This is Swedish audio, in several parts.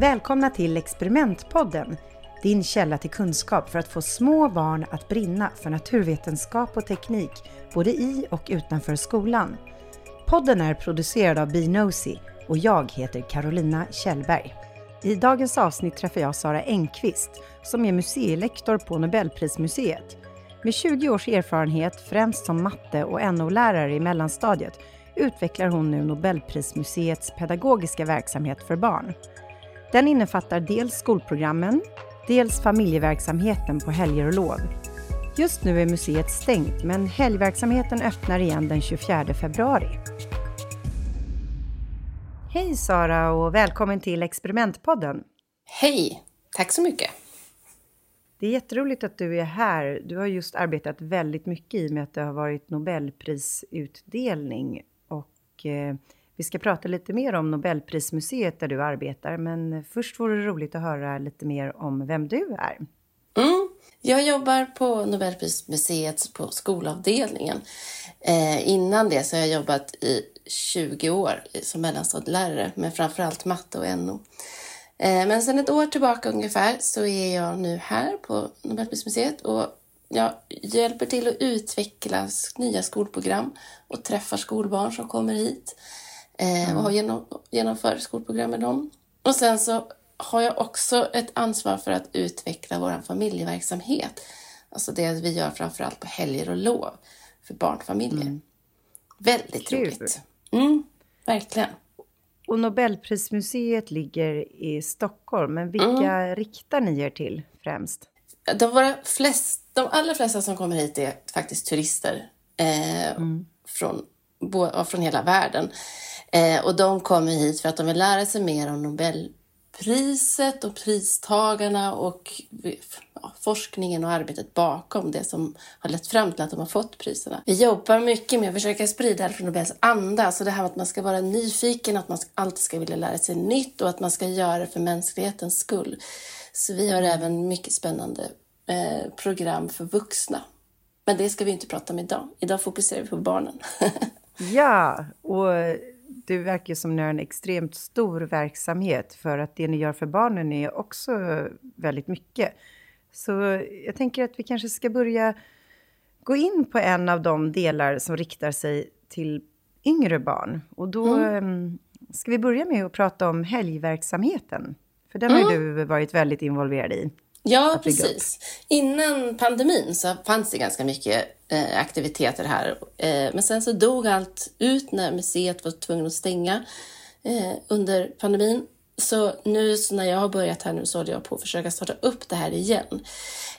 Välkomna till Experimentpodden, din källa till kunskap för att få små barn att brinna för naturvetenskap och teknik, både i och utanför skolan. Podden är producerad av Binosi och jag heter Carolina Kjellberg. I dagens avsnitt träffar jag Sara Engqvist som är museilektor på Nobelprismuseet. Med 20 års erfarenhet, främst som matte och NO-lärare i mellanstadiet, utvecklar hon nu Nobelprismuseets pedagogiska verksamhet för barn. Den innefattar dels skolprogrammen, dels familjeverksamheten på helger och lov. Just nu är museet stängt, men helgverksamheten öppnar igen den 24 februari. Hej Sara och välkommen till Experimentpodden. Hej, tack så mycket. Det är jätteroligt att du är här. Du har just arbetat väldigt mycket i och med att det har varit Nobelprisutdelning och eh, vi ska prata lite mer om Nobelprismuseet där du arbetar, men först vore det roligt att höra lite mer om vem du är. Mm. Jag jobbar på Nobelprismuseet på skolavdelningen. Eh, innan det så har jag jobbat i 20 år som mellanstadielärare med framförallt matte och NO. Eh, men sedan ett år tillbaka ungefär så är jag nu här på Nobelprismuseet och jag hjälper till att utveckla nya skolprogram och träffar skolbarn som kommer hit eh, och har genom, genomför skolprogram med dem. Och sen så har jag också ett ansvar för att utveckla vår familjeverksamhet. Alltså det vi gör framförallt på helger och lov för barnfamiljer. Mm. Väldigt Kul. roligt. Mm, verkligen. Och Nobelprismuseet ligger i Stockholm, men vilka mm. riktar ni er till främst? De, våra flest, de allra flesta som kommer hit är faktiskt turister eh, mm. från, från hela världen. Eh, och de kommer hit för att de vill lära sig mer om Nobelpriset och pristagarna och ja, forskningen och arbetet bakom det som har lett fram till att de har fått priserna. Vi jobbar mycket med att försöka sprida från Nobels anda, så det här med att man ska vara nyfiken, att man alltid ska vilja lära sig nytt och att man ska göra det för mänsklighetens skull. Så vi har även mycket spännande eh, program för vuxna. Men det ska vi inte prata om idag. Idag fokuserar vi på barnen. ja, och det verkar som ni har en extremt stor verksamhet för att det ni gör för barnen är också väldigt mycket. Så jag tänker att vi kanske ska börja gå in på en av de delar som riktar sig till yngre barn. Och då mm. Ehm, ska vi börja med att prata om helgverksamheten. För den mm. har du varit väldigt involverad i. Ja, precis. Innan pandemin så fanns det ganska mycket eh, aktiviteter här. Eh, men sen så dog allt ut när museet var tvungen att stänga eh, under pandemin. Så nu så när jag har börjat här nu så håller jag på att försöka starta upp det här igen.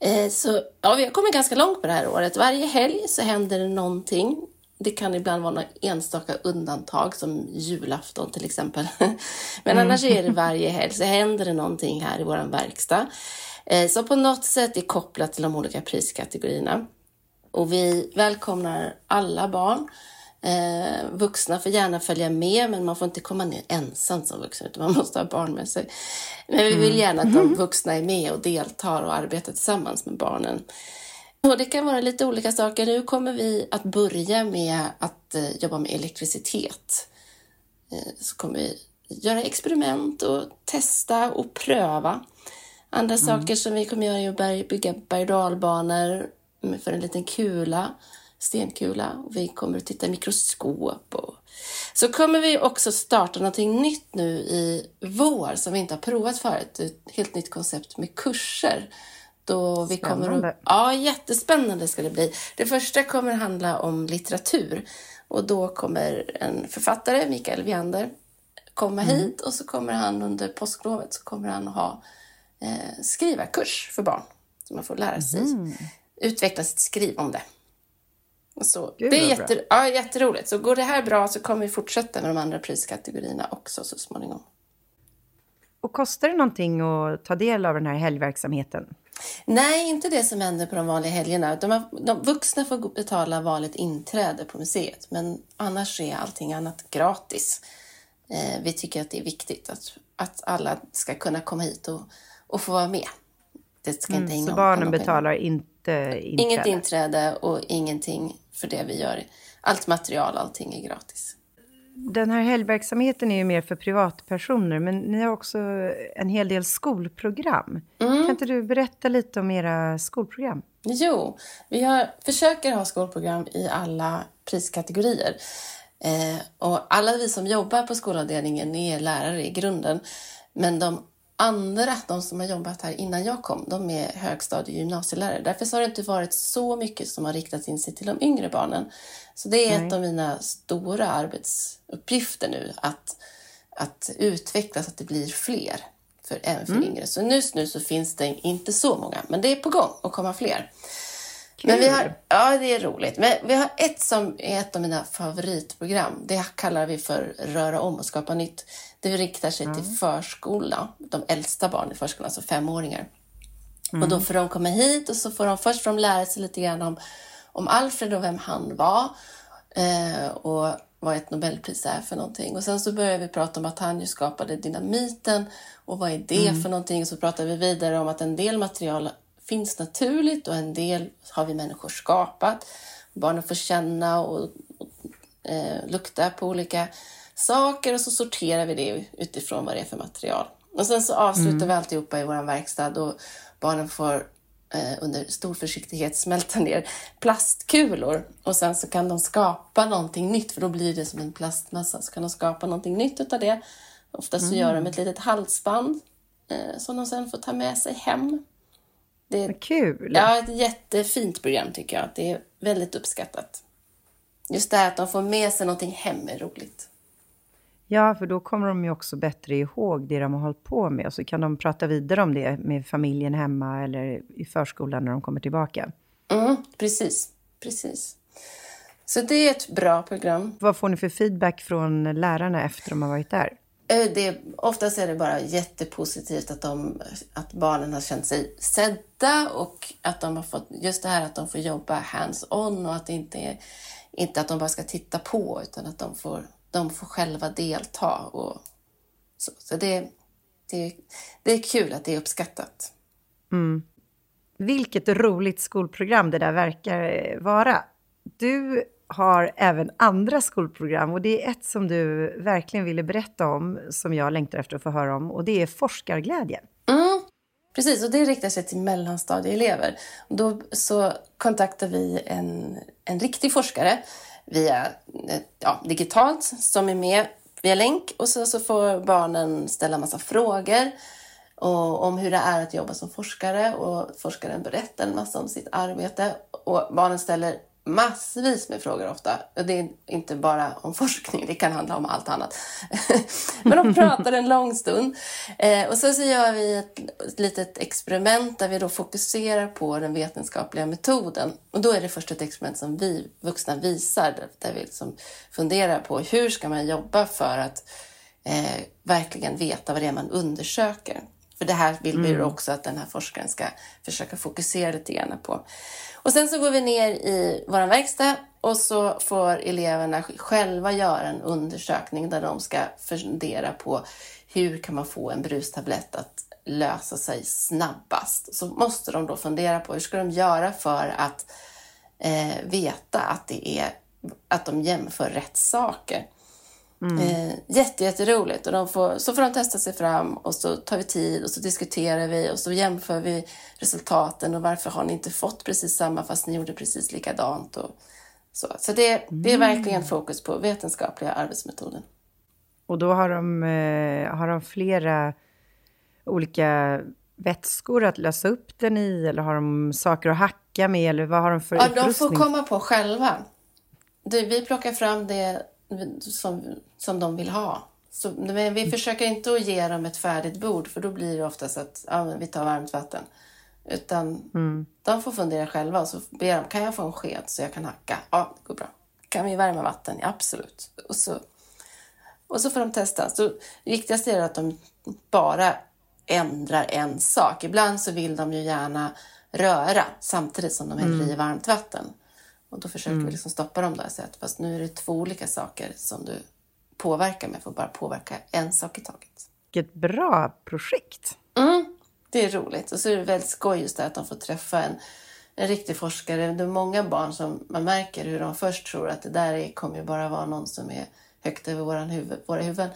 Eh, så ja, vi har kommit ganska långt på det här året. Varje helg så händer det någonting. Det kan ibland vara några enstaka undantag som julafton till exempel. Men mm. annars är det varje helg så händer det någonting här i vår verkstad. Eh, som på något sätt är kopplat till de olika priskategorierna. Och vi välkomnar alla barn. Eh, vuxna får gärna följa med, men man får inte komma ner ensam som vuxen, utan man måste ha barn med sig. Men vi vill mm. gärna att de mm. vuxna är med och deltar och arbetar tillsammans med barnen. Och det kan vara lite olika saker. Nu kommer vi att börja med att eh, jobba med elektricitet. Så kommer vi göra experiment och testa och pröva. Andra mm. saker som vi kommer göra är att bygga berg dalbanor för en liten kula, stenkula. Vi kommer att titta i mikroskop. Och... Så kommer vi också starta någonting nytt nu i vår som vi inte har provat förut. Ett helt nytt koncept med kurser. Då vi kommer att... Ja, jättespännande ska det bli. Det första kommer handla om litteratur. Och då kommer en författare, Mikael Viander, komma mm. hit och så kommer han under påsklovet så kommer han ha eh, skrivarkurs för barn. Så man får lära sig mm. utveckla sitt skriv om det. Så, det är jätte, ja, jätteroligt. Så går det här bra så kommer vi fortsätta med de andra priskategorierna också så småningom. Och kostar det någonting att ta del av den här helgverksamheten? Nej, inte det som händer på de vanliga helgerna. De, de vuxna får betala vanligt inträde på museet, men annars är allting annat gratis. Eh, vi tycker att det är viktigt att, att alla ska kunna komma hit och och få vara med. Det ska inte mm, så barnen betalar inte inträde? Inget inträde och ingenting för det vi gör. Allt material, allting är gratis. den här helgverksamheten är ju mer för privatpersoner, men ni har också en hel del skolprogram. Mm. Kan inte du berätta lite om era skolprogram? Jo, vi har, försöker ha skolprogram i alla priskategorier. Eh, och alla vi som jobbar på skolavdelningen är lärare i grunden. Men de andra, de som har jobbat här innan jag kom, de är högstadie och gymnasielärare. Därför har det inte varit så mycket som har riktat in sig till de yngre barnen. Så det är Nej. ett av mina stora arbetsuppgifter nu, att, att utveckla så att det blir fler, för, även för mm. yngre. Så just nu så finns det inte så många, men det är på gång att komma fler. Kul. Men vi har, ja, det är roligt. Men vi har ett som är ett av mina favoritprogram. Det kallar vi för Röra om och skapa nytt. Det riktar sig mm. till förskola, de äldsta barnen i förskolan, alltså femåringar. Mm. Och då får de komma hit och så får de först får de lära sig lite grann om, om Alfred och vem han var eh, och vad ett Nobelpris är för någonting. Och sen så börjar vi prata om att han ju skapade dynamiten och vad är det mm. för någonting? Och så pratar vi vidare om att en del material finns naturligt och en del har vi människor skapat. Barnen får känna och, och eh, lukta på olika saker och så sorterar vi det utifrån vad det är för material. Och sen så avslutar mm. vi alltihopa i vår verkstad och barnen får eh, under stor försiktighet smälta ner plastkulor och sen så kan de skapa någonting nytt för då blir det som en plastmassa. Så kan de skapa någonting nytt av det. Oftast så mm. gör de ett litet halsband eh, som de sen får ta med sig hem. Det är kul! Ja, ett jättefint program tycker jag. Det är väldigt uppskattat. Just det här att de får med sig någonting hem är roligt. Ja, för då kommer de ju också bättre ihåg det de har hållit på med och så kan de prata vidare om det med familjen hemma eller i förskolan när de kommer tillbaka. Mm, precis, precis. Så det är ett bra program. Vad får ni för feedback från lärarna efter de har varit där? Eh, det, oftast är det bara jättepositivt att, de, att barnen har känt sig sedda och att de har fått just det här att de får jobba hands-on och att det inte är inte att de bara ska titta på utan att de får de får själva delta. Och så så det, det, det är kul att det är uppskattat. Mm. Vilket roligt skolprogram det där verkar vara. Du har även andra skolprogram och det är ett som du verkligen ville berätta om som jag längtar efter att få höra om och det är forskarglädje. Mm, precis, och det riktar sig till mellanstadieelever. Då så kontaktar vi en, en riktig forskare via eh, ja, digitalt som är med via länk. Och så, så får barnen ställa massa frågor och, om hur det är att jobba som forskare. Och forskaren berättar en massa om sitt arbete. Och barnen ställer massvis med frågor ofta. Det är inte bara om forskning, det kan handla om allt annat. Men de pratar en lång stund. Eh, och sen så gör vi ett, ett litet experiment där vi då fokuserar på den vetenskapliga metoden. Och då är det först ett experiment som vi vuxna visar, där vi liksom funderar på hur ska man jobba för att eh, verkligen veta vad det är man undersöker. För det här vill vi mm. också att den här forskaren ska försöka fokusera lite grann på. Och sen så går vi ner i vår verkstad och så får eleverna själva göra en undersökning där de ska fundera på hur kan man få en brustablett att lösa sig snabbast. Så måste de då fundera på hur ska de göra för att eh, veta att, det är, att de jämför rätt saker. Mm. Eh, jätte, jätteroligt. Och de får, så får de testa sig fram och så tar vi tid och så diskuterar vi och så jämför vi resultaten och varför har ni inte fått precis samma fast ni gjorde precis likadant. Och så så det, mm. det är mm. verkligen fokus på vetenskapliga arbetsmetoden. Och då har de, eh, har de flera olika vätskor att lösa upp den i eller har de saker att hacka med eller vad har de för ja, utrustning? De får komma på själva. Du, vi plockar fram det som, som de vill ha. Så, men vi försöker inte att ge dem ett färdigt bord för då blir det oftast att ja, vi tar varmt vatten. Utan mm. de får fundera själva och så ber de, kan jag få en sked så jag kan hacka? Ja, det går bra. Kan vi värma vatten? Ja, absolut. Och så, och så får de testa. Så det viktigaste är att de bara ändrar en sak. Ibland så vill de ju gärna röra samtidigt som de häller mm. i varmt vatten. Och då försöker mm. vi liksom stoppa dem där och säga att fast nu är det två olika saker som du påverkar men får bara påverka en sak i taget. Vilket bra projekt! Mm, det är roligt. Och så är det väldigt skoj just det att de får träffa en en riktig forskare. Det är många barn som man märker hur de först tror att det där är, kommer ju bara vara någon som är högt över våran huvud, våra huvuden.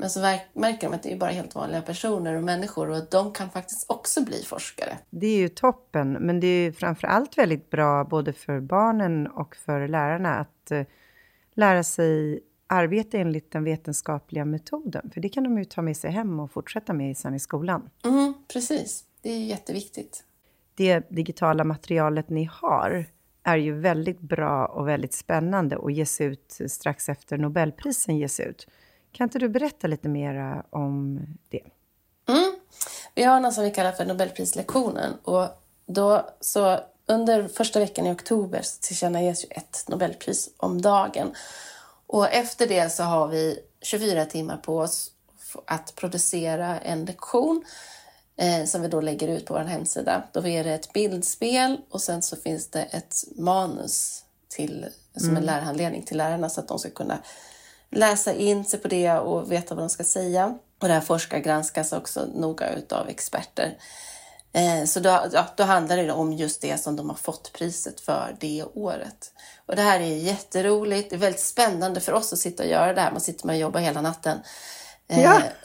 Men så märker de att det är bara helt vanliga personer och människor och att de kan faktiskt också bli forskare. Det är ju toppen, men det är ju framför allt väldigt bra både för barnen och för lärarna att uh, lära sig arbeta enligt den vetenskapliga metoden. För det kan de ju ta med sig hem och fortsätta med sen i skolan. Mm, precis, det är jätteviktigt. Det digitala materialet ni har är ju väldigt bra och väldigt spännande och ges ut strax efter Nobelprisen ges ut. Kan inte du berätta lite mer om det? Mm. Vi har något som vi kallar för Nobelprislektionen och då så under första veckan i oktober tillkännages ju ett Nobelpris om dagen. Och efter det så har vi 24 timmar på oss att producera en lektion eh, som vi då lägger ut på vår hemsida. Då är det ett bildspel och sen så finns det ett manus till, som en mm. lärarhandledning till lärarna så att de ska kunna läsa in sig på det och veta vad de ska säga. Och det här forskargranskas också noga av experter. Eh, så då, ja, då handlar det om just det som de har fått priset för det året. Och det här är jätteroligt. Det är väldigt spännande för oss att sitta och göra det här. Man sitter och jobbar hela natten. Eh, ja,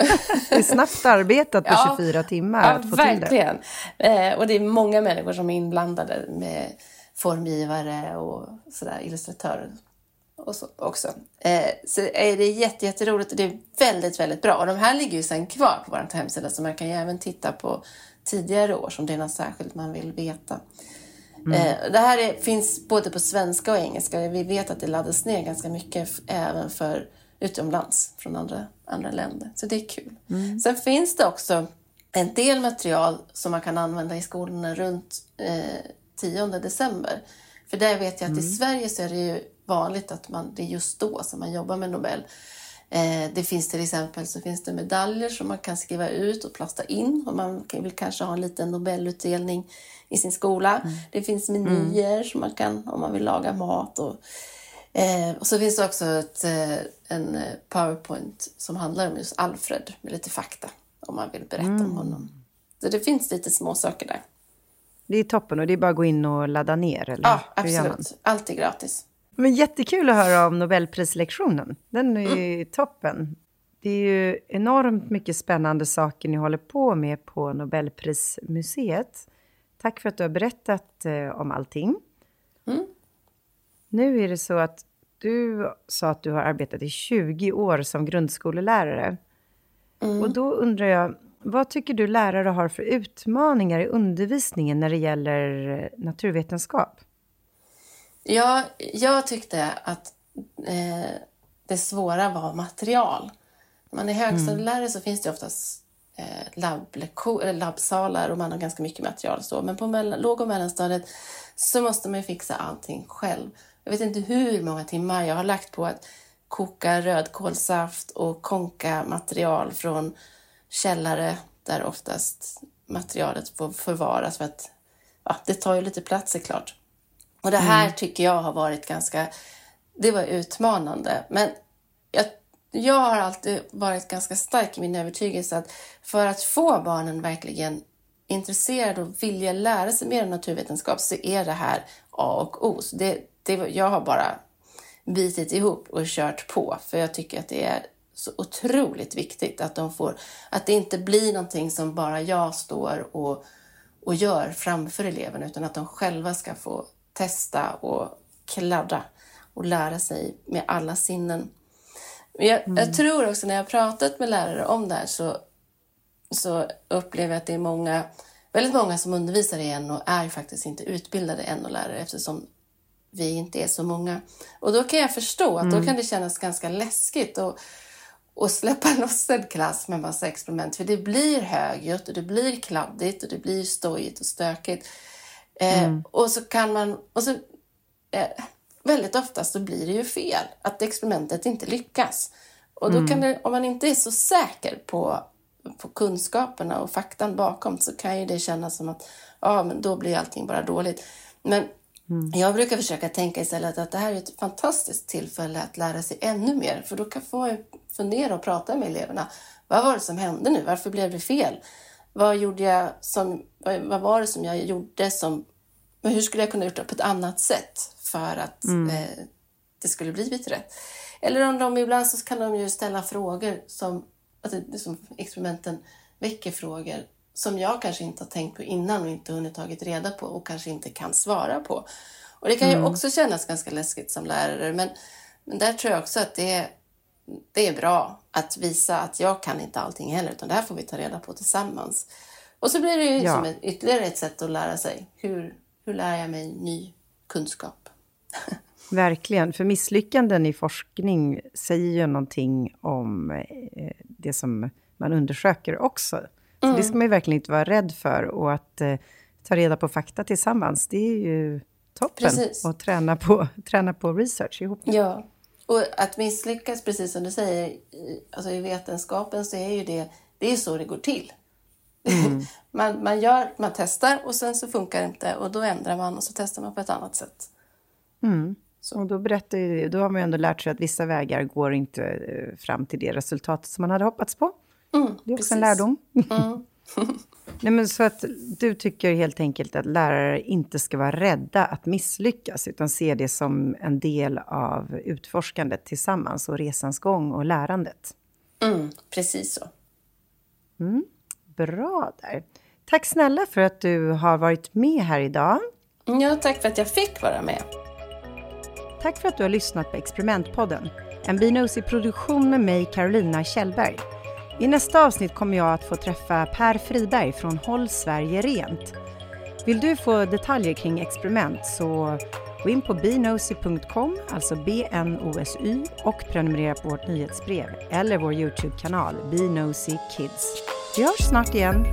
det är snabbt arbetat på ja, 24 timmar ja, att få verkligen. det. Eh, och det är många människor som är inblandade med formgivare och sådär, illustratörer och så också. Eh, så är det jätte, jätteroligt och det är väldigt, väldigt bra. Och de här ligger ju sen kvar på vår hemsida så man kan ju även titta på tidigare år som det är något särskilt man vill veta. Mm. Eh, det här är, finns både på svenska och engelska. Vi vet att det laddas ner ganska mycket även för utomlands från andra, andra länder. Så det är kul. Mm. Sen finns det också en del material som man kan använda i skolorna runt eh, 10 december. För där vet jag att mm. i Sverige så är det ju vanligt att man, det är just då som man jobbar med Nobel. Eh, det finns till exempel så finns det medaljer som man kan skriva ut och plasta in om man vill kanske ha en liten Nobelutdelning i sin skola. Mm. Det finns menyer mm. som man kan om man vill laga mat. Och, eh, och så finns det också ett, eh, en powerpoint som handlar om just Alfred med lite fakta om man vill berätta mm. om honom. Så det finns lite små saker där. Det är toppen och det är bara att gå in och ladda ner? Eller? Ja, absolut. Allt är gratis. Men jättekul att höra om Nobelprislektionen. Den är ju mm. toppen. Det är ju enormt mycket spännande saker ni håller på med på Nobelprismuseet. Tack för att du har berättat eh, om allting. Mm. Nu är det så att du sa att du har arbetat i 20 år som grundskolelärare. Mm. Och då undrar jag, vad tycker du lärare har för utmaningar i undervisningen när det gäller naturvetenskap? Ja, jag tyckte att eh, det svåra var material. När man är högstadielärare mm. så finns det oftast eh, labbsalar och man har ganska mycket material. Så. Men på låg och mellanstadiet så måste man fixa allting själv. Jag vet inte hur många timmar jag har lagt på att koka rödkålsaft och konka material från källare där oftast materialet får förvaras för att ja, det tar ju lite plats såklart. Och det här mm. tycker jag har varit ganska, det var utmanande. Men jag, jag har alltid varit ganska stark i min övertygelse att för att få barnen verkligen intresserade och vilja lära sig mer om naturvetenskap så är det här A och O. Så det, det, jag har bara bitit ihop och kört på för jag tycker att det är så otroligt viktigt att de får, att det inte blir någonting som bara jag står och, och gör framför eleverna utan att de själva ska få testa och kladda och lära sig med alla sinnen. Jag, mm. jag, tror också när jag pratat med lärare om det här så, så upplever jag att det är många, väldigt många som undervisar i NO är faktiskt inte utbildade NO-lärare eftersom vi inte är så många. Och då kan jag förstå att mm. då kan det kännas ganska läskigt att och släppa loss en klass med massa experiment. För det blir högljutt och det blir kladdigt och det blir stojigt och stökigt. Eh, mm. och så kan man... Och så, eh, väldigt ofta så blir det ju fel, att experimentet inte lyckas. Och då mm. kan det, om man inte är så säker på, på kunskaperna och faktan bakom så kan ju det kännas som att ja, men då blir allting bara dåligt. Men mm. jag brukar försöka tänka istället att det här är ett fantastiskt tillfälle att lära sig ännu mer. För då kan man fundera och prata med eleverna. Vad var det som hände nu? Varför blev det fel? Vad gjorde jag som, vad var det som jag gjorde som Men hur skulle jag kunna gjort det på ett annat sätt för att mm. eh, det skulle blivit rätt? Eller om de ibland så kan de ju ställa frågor som, alltså, som experimenten väcker frågor som jag kanske inte har tänkt på innan och inte hunnit tagit reda på och kanske inte kan svara på. Och det kan mm. ju också kännas ganska läskigt som lärare men, men där tror jag också att det det är bra att visa att jag kan inte allting heller utan det här får vi ta reda på tillsammans. Och så blir det ju ja. som ett, ytterligare ett sätt att lära sig. Hur, hur lär jag mig ny kunskap? Verkligen, för misslyckanden i forskning säger ju någonting om eh, det som man undersöker också. Så mm. det ska man ju verkligen inte vara rädd för. Och att eh, ta reda på fakta tillsammans, det är ju toppen. Precis. Och träna på, träna på research ihop. Ja, och att misslyckas, precis som du säger, alltså i vetenskapen så är ju det, det är så det går till. Mm. man, man, gör, man testar och sen så funkar det inte och då ändrar man och så testar man på ett annat sätt. Mm. Och då, berättar ju, då har man ju ändå lärt sig att vissa vägar går inte eh, fram till det resultatet som man hade hoppats på. Mm, det är också precis. en lärdom. Mm. Nej, men så att du tycker helt enkelt att lärare inte ska vara rädda att misslyckas, utan se det som en del av utforskandet tillsammans och resans gång och lärandet. Mm, precis så. Mm, bra där. Tack snälla för att du har varit med här idag. Ja, tack för att jag fick vara med. Tack för att du har lyssnat på Experimentpodden, en Binosi-produktion med mig, Carolina Kjellberg. I nästa avsnitt kommer jag att få träffa Per Friberg från Håll Sverige Rent. Vill du få detaljer kring experiment så gå in på bnosy.com, alltså B-N-O-S-Y och prenumerera på vårt nyhetsbrev eller vår Youtube-kanal Bnosy Kids. Vi hörs snart igen.